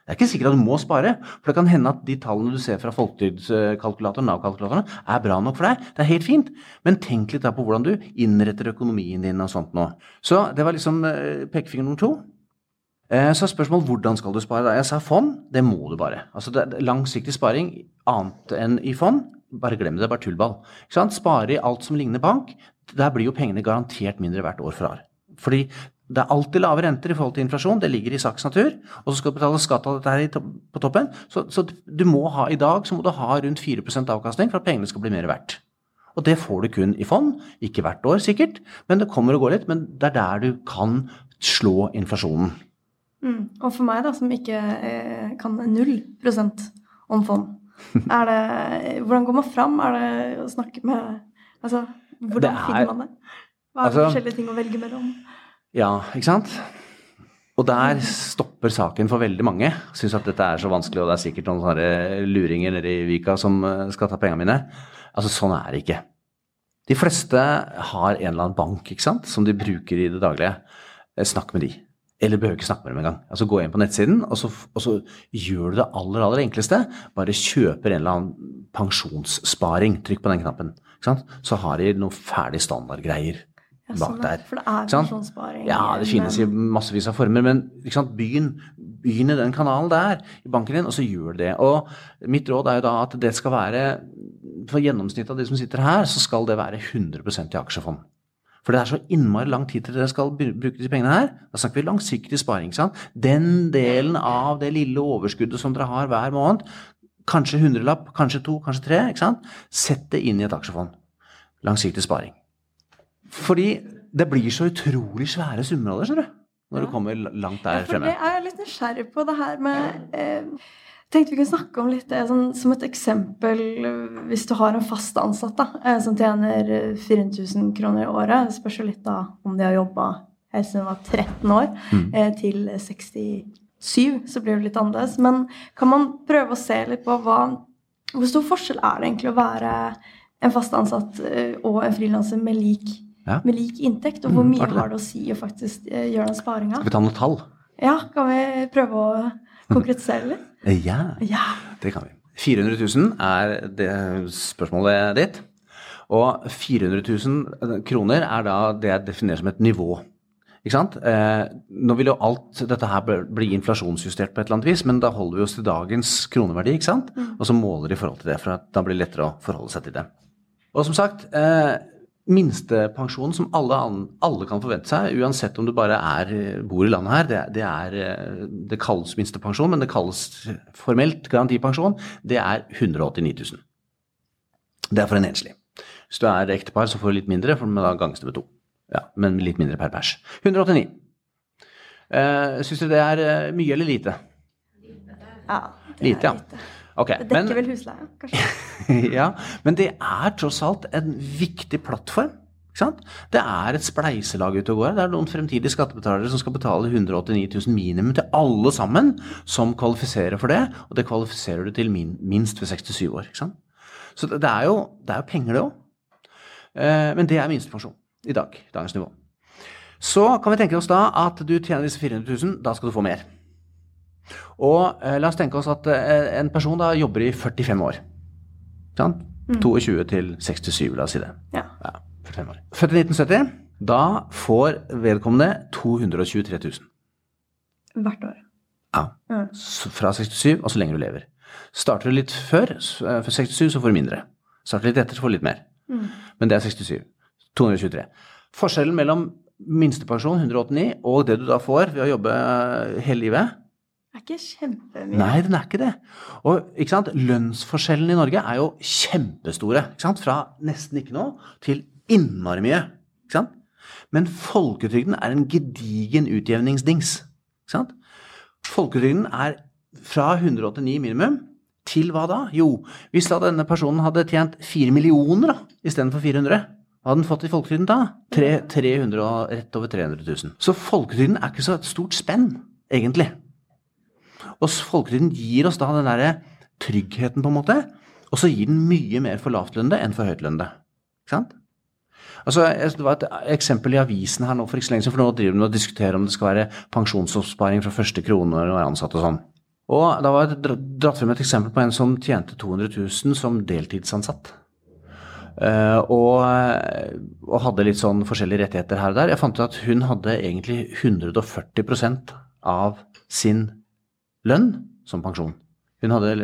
Det er ikke sikkert at du må spare, for det kan hende at de tallene du ser fra folketrygdkalkulatoren, Nav-kalkulatoren, er bra nok for deg. Det er helt fint, men tenk litt da på hvordan du innretter økonomien din og sånt nå. Så det var liksom pekefinger nummer to. Så er spørsmålet hvordan skal du spare? da? Jeg sa fond, det må du bare. Altså Langsiktig sparing annet enn i fond, bare glem det, det er bare tullball. Spare i alt som ligner bank, der blir jo pengene garantert mindre hvert år for år. Fordi det er alltid lave renter i forhold til inflasjon, det ligger i saks natur. Og så skal du betale skatt av dette her på toppen. Så, så, du må ha i dag så må du ha rundt 4% avkastning for at pengene skal bli mer verdt. Og det får du kun i fond. Ikke hvert år, sikkert, men det kommer og går litt. Men det er der du kan slå inflasjonen. Mm. Og for meg, da, som ikke eh, kan null prosent om fond, er det Hvordan går man fram? Er det å snakke med Altså, hvordan er- finner man det? Hva er altså- forskjellige ting å velge mellom? Ja, ikke sant? Og der stopper saken for veldig mange. Syns at dette er så vanskelig, og det er sikkert noen sånne luringer nede i Vika som eh, skal ta pengene mine. Altså, sånn er det ikke. De fleste har en eller annen bank ikke sant, som de bruker i det daglige. Eh, Snakk med de. Eller behøver ikke snakke med dem engang. Altså Gå inn på nettsiden, og så, og så gjør du det aller aller enkleste. Bare kjøper en eller annen pensjonssparing. Trykk på den knappen. Så har de noen ferdig standardgreier bak sånn, der. For det er pensjonssparing. Ja, det finnes i massevis av former, men ikke sant? Begynn, begynn i den kanalen der, i banken din, og så gjør det. Og mitt råd er jo da at det skal være, for gjennomsnittet av de som sitter her, så skal det være 100% i aksjefond. For det er så innmari lang tid til dere skal bru- bruke disse pengene her. Da snakker vi langsiktig sparing. sant? Den delen av det lille overskuddet som dere har hver måned, kanskje hundrelapp, kanskje to, kanskje tre, ikke sant? sett det inn i et aksjefond. Langsiktig sparing. Fordi det blir så utrolig svære summer av det, skjønner du. Når du kommer langt Ja, der for fremme. det er jeg litt nysgjerrig på, det her med eh, Tenkte vi kunne snakke om litt det sånn, som et eksempel eh, hvis du har en fast ansatt da, eh, som tjener 4000 kroner i året. Spørs jo litt da om de har jobba helt siden de var 13 år, Mm. eh, til 67, så blir det litt annerledes. Men kan man prøve å se litt på hva Hvor stor forskjell er det egentlig å være en fast ansatt eh, og en frilanser med lik Ja. med lik inntekt, og hvor Mm, mye mm, det. har det å si å faktisk eh, gjøre den sparinga? Skal vi ta noen tall? Ja, kan vi prøve å konkretisere litt? [LAUGHS] Eh, Ja, Ja. det kan vi. 400 000 er det spørsmålet ditt. Og 400 000 kroner er da det jeg definerer som et nivå. Ikke sant? Eh, nå vil jo alt dette her bli- inflasjonsjustert på et eller annet vis, men da holder vi oss til dagens kroneverdi, ikke sant? Og så måler i forhold til det, for da blir det lettere å forholde seg til det. Og som sagt, eh, minstepensjonen som alle, alle kan forvente seg, uansett om du bare er, bor i landet her, det, det, er, eh, det kalles minstepensjon, men det kalles formelt garantipensjon, det er 189 000. Det er for en enslig. Hvis du er ektepar, så får du litt mindre, for da ganges det med to. Ja, men litt mindre per pers. 189. Uh, Syns du det er eh, mye eller lite? ja det Lite, ja. lite. Ok, Det dekker vel husleia, kanskje? [LAUGHS] ja, men det er tross alt en viktig plattform. Det er et spleiselag ute og går. Det er noen fremtidige skattebetalere som skal betale 189 000 minimum til alle sammen som kvalifiserer for det, og det kvalifiserer du til min, minst ved 67 år. Så det er jo, det er jo penger, det òg. Men det er minstepensjon i dag. Dagens nivå. Så kan vi tenke oss da at du tjener disse 400 000, da skal du få mer. Og eh, la oss tenke oss at eh, en person da jobber i 45 år. Sant? 22 til 67, la oss si det. Ja. Ja, 45 år. Født i 1970. Da får vedkommende 223 000. Hvert år. Ja. Mm. Fra 67 og så lenge du lever. Starter du litt før, eh, for 67, så får du mindre. Starter du litt etter, så får du litt mer. Mm. Men det er 67. 223. Forskjellen mellom minstepensjon, 189, og det du da får ved å jobbe eh, hele livet, er ikke kjempemye. Nei, den er ikke det. Og ikke sant? lønnsforskjellene i Norge er jo kjempestore. Ikke sant? Fra nesten ikke noe til innmari mye. Ikke sant? Men folketrygden er en gedigen utjevningsdings. Ikke sant? Folketrygden er fra 189 minimum til hva da? Jo, hvis da denne personen hadde tjent 4 millioner da, istedenfor 400, hva hadde den fått i folketrygden da? 300 og rett over 300 000. Så folketrygden er ikke så et stort spenn, egentlig. Og folketrygden gir oss da den derre tryggheten, på en måte. Og så gir den mye mer for lavtlønnede enn for høytlønnede. Ikke sant? Altså, Det var et eksempel i avisen her nå for ikke så lenge siden, for nå driver de og diskuterer om det skal være pensjonsoppsparing fra første krone når du er ansatt og sånn. Og da var det dratt frem et eksempel på en som tjente 200 000 som deltidsansatt. Uh, og, og hadde litt sånn forskjellige rettigheter her og der. Jeg fant ut at hun hadde egentlig 140% av sin lønn som pensjon. Hun hadde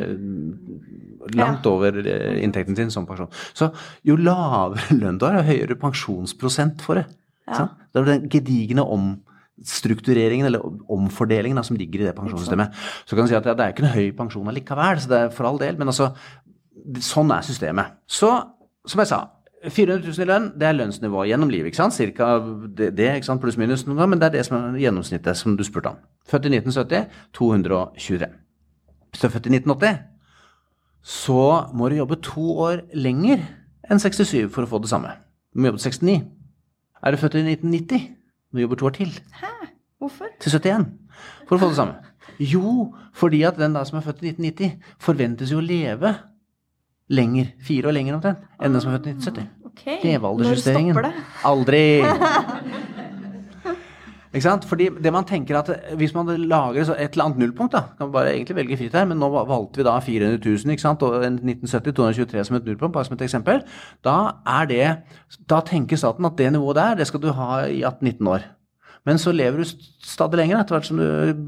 langt over eh, inntekten sin som pensjon. Så jo lavere [LAUGHS] lønn du har, jo høyere pensjonsprosent for det. Ja. Det er den gedigne omstruktureringen eller omfordelingen da, som ligger i det pensjonssystemet. Så kan du si at ja, det er ikke noe høy pensjon allikevel, så det er for all del, men altså sånn er systemet. Så, som jeg sa, 400 000 i lønn, det er lønnsnivået gjennom livet. ikke sant? Cirka det, det ikke sant? pluss minus noen gang, men det er det som er gjennomsnittet som du spurte om. Født i 1970 223. Hvis du er født i 1980, så må du jobbe to år lenger enn 67 for å få det samme. Du må jobbe til 69. Er du født i 1990, må du jobbe to år til, Hæ? Hvorfor? til 71, for å få det samme. Jo, fordi at den da som er født i 1990, forventes jo å leve lenger, fire år lenger omtrent, enn den som er født i 1970. Ok. aldersjusteringen. Når stopper det? Aldri! [LAUGHS] Ikke sant? Fordi det man tenker at Hvis man lager et eller annet nullpunkt, da, kan man bare egentlig velge fritt her, men nå valgte vi da 400 000 ikke sant? og 1970-223 som et nullpunkt, bare som et eksempel. Da er det, da tenker staten at det nivået der, det skal du ha i 18-19 år. Men så lever du stadig lenger etter hvert som du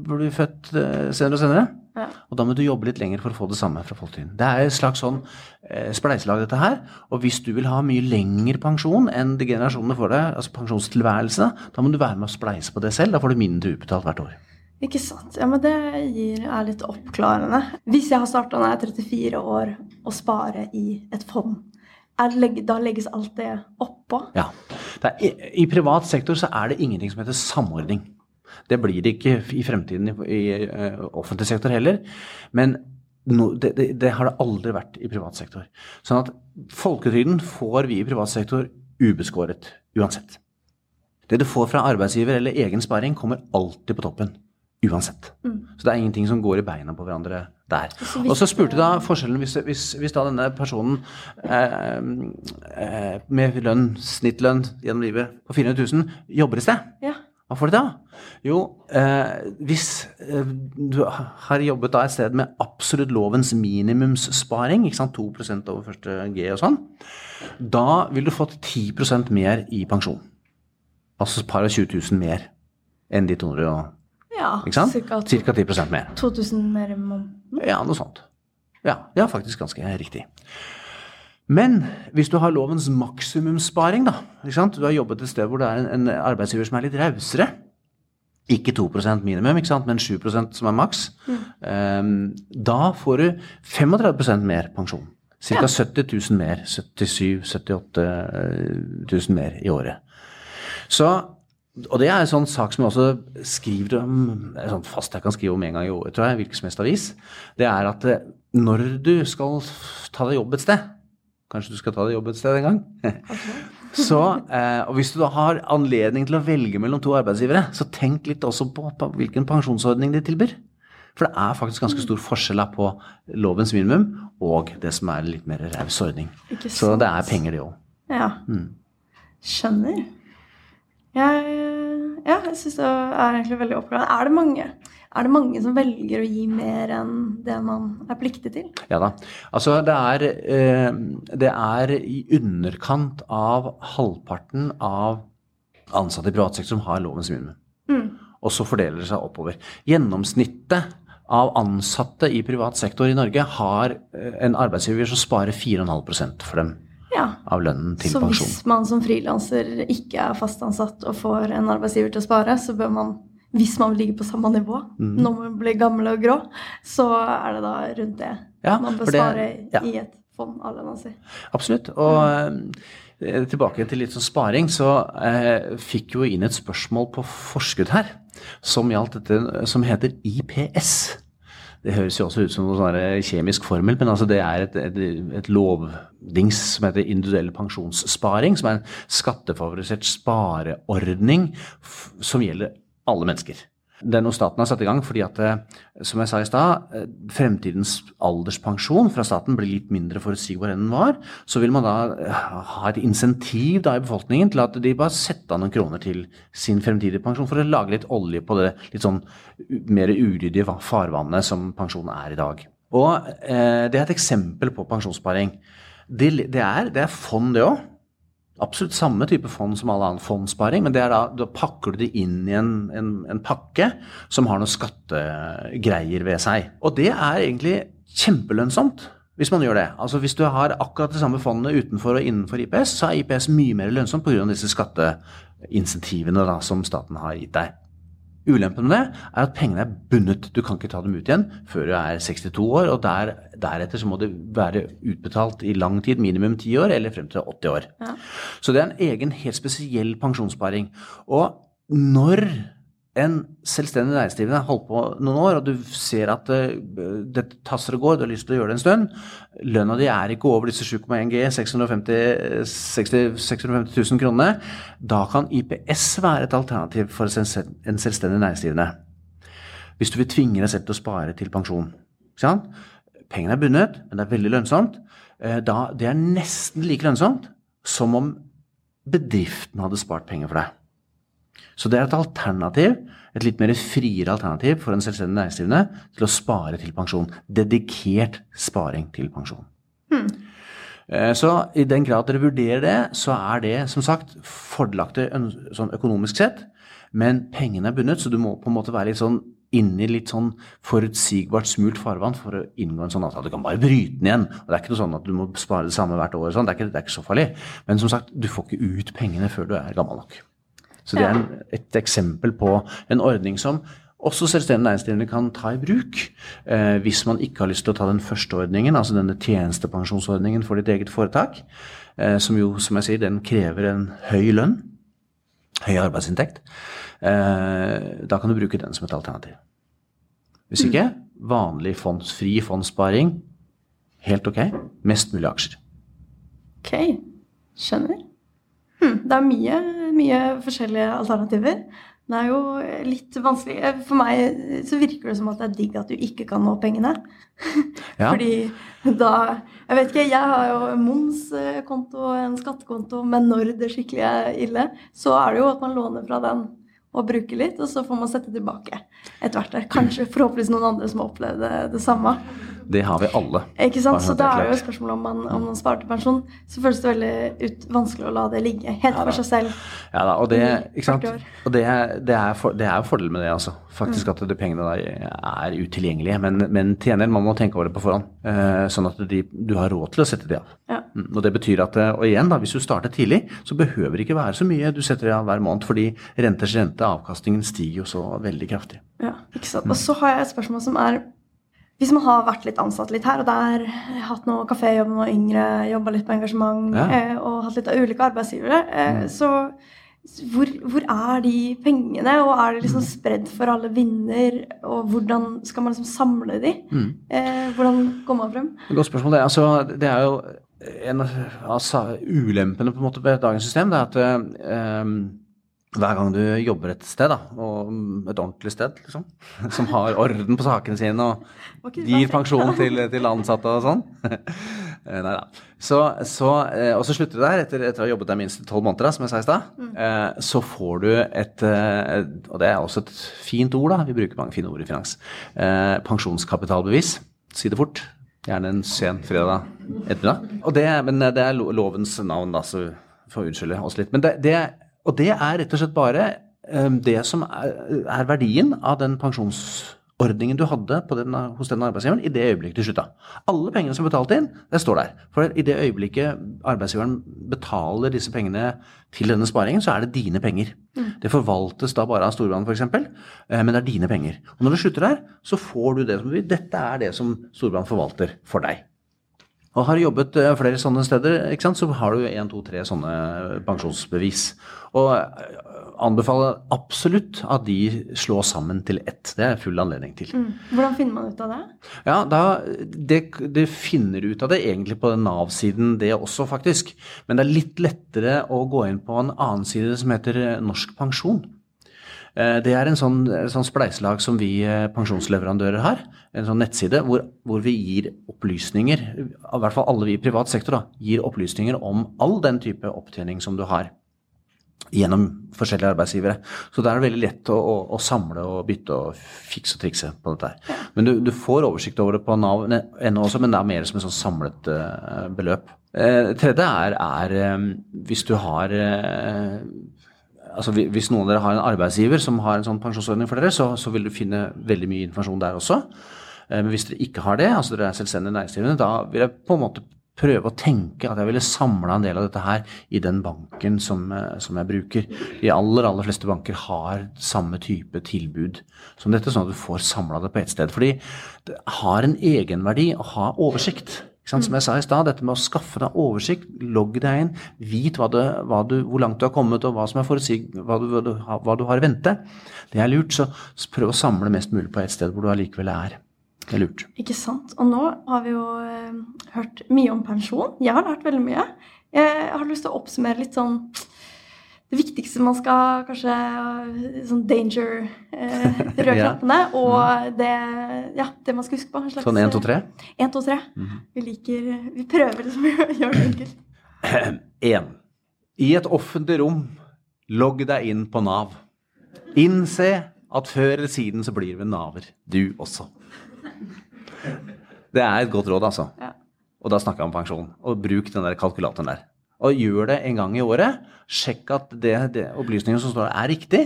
blir født eh, senere og senere. Ja. Og da må du jobbe litt lenger for å få det samme fra folketrygden. Det er et slags sånn eh, spleiselag, dette her. Og hvis du vil ha mye lengre pensjon enn de generasjonene får deg, altså pensjonstilværelse, da må du være med å spleise på det selv. Da får du mindre utbetalt hvert år. Ikke sant. Ja, men det gir, er litt oppklarende. Hvis jeg har starta når jeg er 34 år og spare i et fond, er, da legges alt det oppå? Ja. Er, i, I privat sektor så er det ingenting som heter samordning. Det blir det ikke i fremtiden i, i eh, offentlig sektor heller. Men no, det, det, det har det aldri vært i privat sektor. Sånn at folketrygden får vi i privat sektor ubeskåret uansett. Det du får fra arbeidsgiver eller egen sparing, kommer alltid på toppen. Uansett. Så det er ingenting som går i beina på hverandre der. Og så spurte da forskjellen hvis, hvis, hvis da denne personen eh, eh, med lønn, snittlønn gjennom livet på 400 000 jobber et sted, Ja. hva får de da? Jo, eh, hvis eh, du har jobbet da et sted med absolutt lovens minimumssparing, ikke sant, 2 over første G og sånn, da vil du fått 10% mer i pensjon. Altså et par og 20 000 mer enn de 200 og ja? Cirka Cirka 10 mer. 2000 mer i måneden. Ja, noe sånt. Ja, ja, faktisk ganske riktig. Men hvis du har lovens maksimumssparing, da, du har jobbet et sted hvor det er en, en arbeidsgiver som er litt rausere, ikke 2% minimum, ikke men 7% som er maks, ehm, da får du 35% mer pensjon. Ca. Ja. 70 000 mer. 77 78 000 mer i året. Så, og det er en sånn sak som jeg også skriver om sånn fast jeg kan skrive om en gang i året, tror jeg, hvilken som helst avis. Det er at eh, når du skal ta deg jobb et sted Kanskje du skal ta deg jobb et sted en gang? [LAUGHS] Så, eh, og Hvis du da har anledning til å velge mellom to arbeidsgivere, så tenk litt også på, på hvilken pensjonsordning de tilbyr. For det er faktisk ganske stor forskjell på lovens minimum og det som er litt mer raus ordning. Så det er penger, det òg. Ja. Mm. Skjønner. Jeg, ja, jeg syns det er egentlig veldig oppklarende. Er det, mange, er det mange som velger å gi mer enn det man er pliktig til? Ja da. Altså, det er, eh, det er i underkant av halvparten av ansatte i privat sektor som har lovens minimum. Mm. Og så fordeler det seg oppover. Gjennomsnittet av ansatte i privat sektor i Norge har eh, en arbeidsgiver som sparer 4,5% for dem Ja. av lønnen til Så pensjon. hvis man som frilanser ikke er fast ansatt og får en arbeidsgiver til å spare, så bør man, hvis man vil ligge på samme nivå mm. når man blir gammel og grå, så er det da rundt det Ja, man bør det- spare ja. i et fond av lønna si. Absolutt. Og mm. tilbake til litt sånn sparing, så eh, fikk jo inn et spørsmål på forskudd her som dette som heter IPS. Det høres jo også ut som noen sånn kjemisk formel, men altså det er et, et, et lovdings som heter individuell pensjonssparing, som er en skattefavorisert spareordning som gjelder alle mennesker. Det er noe staten har satt i gang fordi at, eh, som jeg sa i stad, eh, fremtidens alderspensjon fra staten blir litt mindre forutsigbar enn den var. Så vil man da eh, ha et insentiv da i befolkningen til at de bare setter av noen kroner til sin fremtidige pensjon for å lage litt olje på det litt sånn mer uryddige farvannet som pensjon er i dag. Og eh, det er et eksempel på pensjonssparing. Det, det, er, det er fond, det òg. Absolutt samme type fond som all annen fondssparing, men da, da pakker du det inn i en, en, en pakke som har noen skattegreier ved seg. Og det er egentlig kjempelønnsomt hvis man gjør det. Altså Hvis du har akkurat det samme fondet utenfor og innenfor IPS, så er IPS mye mer lønnsomt pga. disse skatteinsentivene som staten har gitt deg. Ulempen med det er at pengene er bundet. Du kan ikke ta dem ut igjen før du er 62 år, og der, deretter så må det være utbetalt i lang tid, minimum 10 år, eller frem til 80 år. Ja. Så det er en egen, helt spesiell pensjonssparing. Og når en selvstendig næringsdrivende har holdt på noen år, og du ser at det, dette tasser og går, du har lyst til å gjøre det en stund, lønna di er ikke over disse 7,1 G, 650, 60, 650 000 kronene, da kan IPS være et alternativ for en selvstendig næringsdrivende. Hvis du vil tvinge deg selv til å spare til pensjon. Pengene er bundet, men det er veldig lønnsomt. Eh, Da, det er nesten like lønnsomt som om bedriften hadde spart penger for deg. Så det er et alternativ, et litt mer friere alternativ for en selvstendig næringsdrivende til å spare til pensjon. Dedikert sparing til pensjon. Hmm. Så i den grad dere vurderer det, så er det som sagt fordelaktig sånn økonomisk sett, men pengene er bundet, så du må på en måte være litt sånn inne i litt sånn forutsigbart smult farvann for å inngå en sånn avtale. Du kan bare bryte den igjen. og Det er ikke noe sånn at du må spare det samme hvert år. Sånn. Det, er ikke, det er ikke så farlig. Men som sagt, du får ikke ut pengene før du er gammel nok. Så det er en, et eksempel på en ordning som også selvstendig næringsdrivende kan ta i bruk eh, hvis man ikke har lyst til å ta den første ordningen, altså denne tjenestepensjonsordningen for ditt eget foretak, eh, som jo, som jeg sier, den krever en høy lønn, høy arbeidsinntekt. Eh, da kan du bruke den som et alternativ. Hvis ikke, vanlig fonds, fri fondssparing, helt ok. Mest mulig aksjer. Ok, skjønner. Hm, det er mye, mye forskjellige alternativer. Det er jo litt vanskelig. Eh, For meg så virker det som at det er digg at du ikke kan nå pengene. [LAUGHS] Ja. Fordi da Jeg vet ikke, jeg har jo en momskonto en skattekonto, men når det skikkelig er ille, så er det jo at man låner fra den og bruker litt, og så får man sette tilbake etter hvert. Er kanskje forhåpentligvis noen andre som har opplevd det, det samme. Det har vi alle. Ikke sant? Så da er det jo et spørsmål om man, om man sparer til pensjon. Så føles det veldig ut, vanskelig å la det ligge helt for seg selv. Ja da, og det, ikke sant? Og det, det, er jo det er jo fordelen med det, altså. Faktisk at de pengene der er utilgjengelige. Men, men til gjengjeld, man må tenke over det på forhånd. Eh, sånn at de, du har råd til å sette de av. Ja. Mm, Og det betyr at, eh, og igjen da, hvis du starter tidlig, så behøver det ikke være så mye du setter av hver måned, fordi renters rente, avkastningen, stiger jo så veldig kraftig. Ja, ikke sant. Og så har jeg et spørsmål som er Hvis man har vært litt ansatt litt her og der, hatt noe kaféjobb var yngre, jobba litt på engasjement Ja. eh, og hatt litt av ulike arbeidsgivere, eh, så hvor, hvor er de pengene, og er det liksom spredd for alle vinder, og hvordan skal man liksom samle de? Eh, hvordan går man frem? Godt spørsmål. Det, altså, det er jo en av altså, ulempene på en måte ved dagens system. Det er at eh, hver gang du jobber et sted, da, og et ordentlig sted, liksom, [LAUGHS] som har orden på sakene sine og gir pensjon til, til ansatte og sånn [LAUGHS] Eh, Nei da. Så, så, eh, og så slutter du der etter, etter å ha jobbet der minst tolv måneder, da, som jeg sa i stad. Eh, Så får du et Og det er også et fint ord, da. Vi bruker mange fine ord i finans. Pensjonskapitalbevis. Si det fort. Gjerne en sen fredag ettermiddag. Og det, men det er lovens navn, da, så får unnskylde oss litt. Men det, det, og det er rett og slett bare eh, det som er, er verdien av den pensjonsordningen du hadde på den, hos den arbeidsgiveren i det øyeblikket du slutta. Alle pengene som er betalt inn, det står der. For i det øyeblikket arbeidsgiveren betaler disse pengene til denne sparingen, så er det dine penger. Det forvaltes da bare av Storbrann f.eks., eh, men det er dine penger. Og når du slutter der, så får du det som du vil. Dette er det som Storbrann forvalter for deg. Og har jobbet eh, flere sånne steder, ikke sant, så har du en, to, tre sånne pensjonsbevis. Og eh, anbefaler absolutt at de slås sammen til ett. Det er full anledning til. Mm. Hvordan finner man ut av det? Ja, da, det, det finner ut av det egentlig på Nav-siden, det også, faktisk. Men det er litt lettere å gå inn på en annen side som heter Norsk Pensjon. Eh, Det er en sånn, sånn spleiselag som vi eh, pensjonsleverandører har. En sånn nettside hvor, hvor vi gir opplysninger, i hvert fall alle vi i privat sektor, da, gir opplysninger om all den type opptjening som du har gjennom forskjellige arbeidsgivere. Så det er det veldig lett å, å, å samle og bytte og fikse og trikse på dette her. Men du, du får oversikt over det på Nav.no også, men det er mer som et sånn samlet eh, beløp. Eh, tredje er, er hvis du har altså Hvis noen av dere har en arbeidsgiver som har en sånn pensjonsordning for dere, så, så vil du finne veldig mye informasjon der også. Eh, Men hvis dere ikke har det, altså dere er selvstendig næringsdrivende, da vil jeg på en måte prøve å tenke at jeg ville samla en del av dette her i den banken som, eh, som jeg bruker. De aller, aller fleste banker har samme type tilbud som dette, sånn at du får samla det på ett sted. Fordi det har en egenverdi å ha oversikt. Som jeg sa i stad, dette med å skaffe deg oversikt, logg deg inn, vit hva det, hva du, hvor langt du har kommet og hva som er forutsig, hva, du, hva, du, har- i vente. Det er lurt, så prøv å samle mest mulig på ett sted hvor du allikevel er. Det er lurt. Ikke sant? Og nå har vi jo eh, hørt mye om pensjon. Jeg har lært veldig mye. Jeg har lyst til å oppsummere litt sånn det viktigste man skal kanskje eh, Sånn danger eh, [LAUGHS] Røde Ja. Og det, ja, det man skal huske på. En slags, Sånn én, to, tre. 1, 2, 3. Vi liker Vi prøver liksom å [LAUGHS] gjøre det enkelt. [CLEARS THROAT] Én. I et offentlig rom, logg deg inn på Nav. Innse at før eller siden så blir vi naver. Du også. Det er et godt råd, altså. Ja. Og da snakker jeg om pensjon. Og bruk den der kalkulatoren der. Og gjør det en gang i året. Sjekk at det, det opplysningene som står der, er riktig.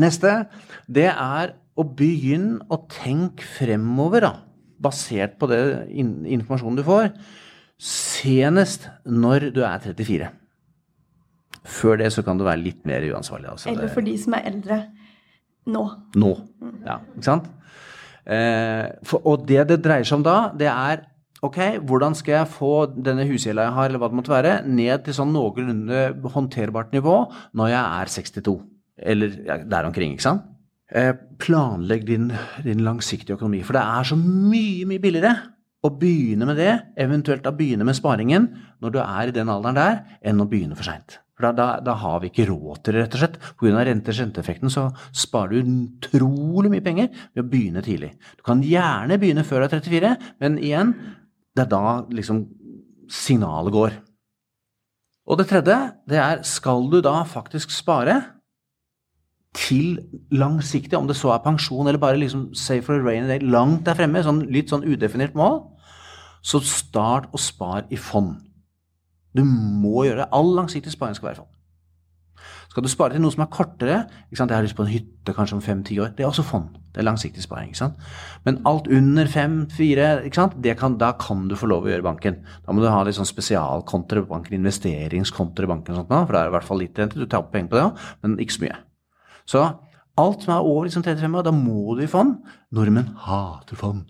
Neste, det er å begynne å tenke fremover, da. Basert på det informasjonen du får. Senest når du er 34. Før det så kan du være litt mer uansvarlig. Altså. Eller for de som er eldre nå. Nå. Ja, ikke sant? Eh, for, og det det dreier seg om da, det er ok, hvordan skal jeg få denne husgjelda jeg har, eller hva det måtte være, ned til sånn noenlunde håndterbart nivå når jeg er 62? Eller ja, der omkring, ikke sant? Eh, planlegg din, din langsiktige økonomi. For det er så mye, mye billigere å begynne med det, eventuelt da begynne med sparingen når du er i den alderen der, enn å begynne for seint. For da, da, da, har vi ikke råd til det, rett og slett. Pga. rente-renteeffekten så sparer du utrolig mye penger ved å begynne tidlig. Du kan gjerne begynne før du er 34, men igjen, det er da liksom signalet går. Og det tredje, det er skal du da faktisk spare til langsiktig, om det så er pensjon eller bare liksom save for a rainy day, langt der fremme, sånn, litt sånn udefinert mål, så start å spare i fond. Du må gjøre det. All langsiktig sparing skal være i fond. Skal du spare til noe som er kortere ikke sant? Jeg har lyst på en hytte kanskje om fem-ti år. Det er også fond. Det er langsiktig sparing. ikke sant? Men alt under fem-fire, da kan du få lov å gjøre banken. Da må du ha litt sånn spesialkontoer i banken, investeringskontoer i banken, og sånt, for det er i hvert fall litt rente. Du tar opp penger på det òg, men ikke så mye. Så alt som er over liksom 35 år, da må du i fond. Nordmenn hater fond.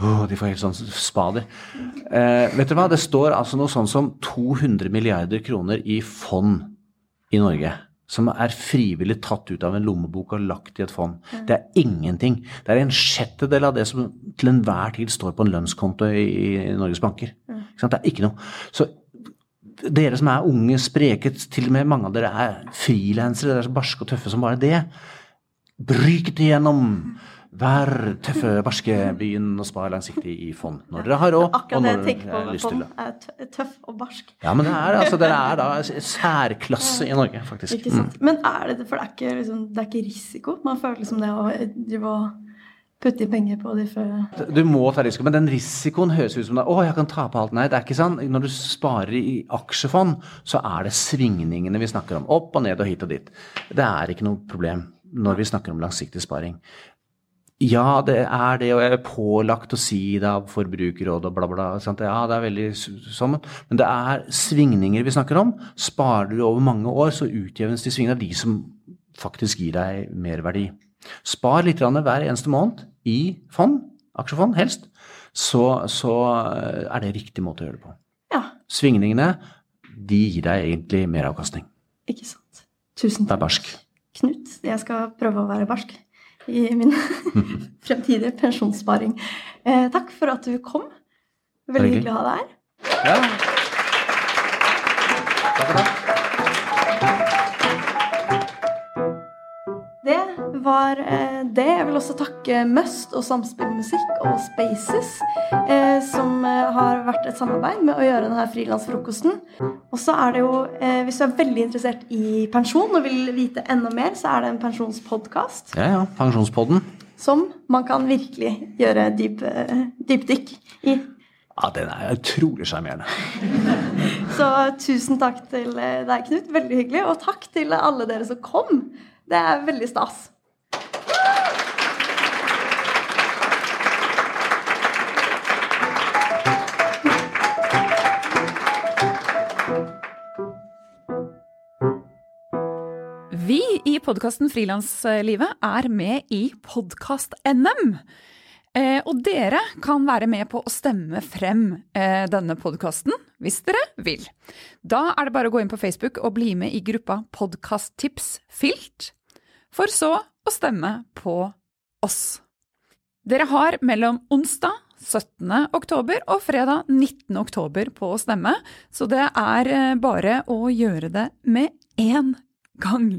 Oh, de får helt sånn spader. Eh, vet du hva? Det står altså noe sånn som 200 milliarder kroner i fond i Norge. Som er frivillig tatt ut av en lommebok og lagt i et fond. Det er ingenting. Det er en sjettedel av det som til enhver tid står på en lønnskonto i, i Norges banker. Det er ikke noe. Så dere som er unge, spreke, til og med mange av dere er frilansere, dere er så barske og tøffe som bare det. Bryk det igjennom. Vær tøffe, barske, begynn å spare langsiktig i fond når dere har råd. Akkurat det jeg tenker på med fond, er tøff og barsk. Ja, men det er, altså, dere er da særklasse i Norge, faktisk. Ikke sant. Mm. Men er det For det er ikke, liksom, det er ikke risiko? Man føler liksom det å drive og putte inn penger på de før Du må ta risiko, men den risikoen høres ut som det, å, jeg kan tape alt. Nei, det er ikke sånn. Når du sparer i aksjefond, så er det svingningene vi snakker om. Opp og ned og hit og dit. Det er ikke noe problem når vi snakker om langsiktig sparing. Ja, det er det, og jeg er pålagt å si det av Forbrukerrådet og bla, bla. Sant? Ja, det er veldig sånn. Men det er svingninger vi snakker om. Sparer du over mange år, så utjevnes de svingene av de som faktisk gir deg merverdi. Spar litt hver eneste måned i fond, aksjefond helst, så, så er det riktig måte å gjøre det på. Ja. Svingningene, de gir deg egentlig meravkastning. Ikke sant. Tusen takk. Vær barsk. Knut, jeg skal prøve å være barsk i min [LAUGHS] fremtidige pensjonssparing. Eh, takk for at du kom. Veldig hyggelig å ha deg her. Ja. Takk for det. Var eh, det. Jeg vil også takke Must og Samspillmusikk og Spaces, eh, som eh, har vært et samarbeid med å gjøre denne frilansfrokosten. Og så er det jo, hvis du er veldig interessert i pensjon og vil vite enda mer, så er det en pensjonspodkast. Ja, ja. Pensjonspodden. Som man kan virkelig gjøre dyp, dypdykk i. Ja, den er utrolig sjarmerende. [LAUGHS] Så tusen takk til deg, Knut. Veldig hyggelig. Og takk til alle dere som kom. Det er veldig stas. Podkasten Frilanslivet er med i Podkast-NM. Eh, og dere kan være med på å stemme frem eh, denne podkasten hvis dere vil. Da er det bare å gå inn på Facebook og bli med i gruppa Podkasttips Filt, for så å stemme på oss. Dere har mellom onsdag 17. oktober og fredag 19. oktober på å stemme, så det er eh, bare å gjøre det med én gang.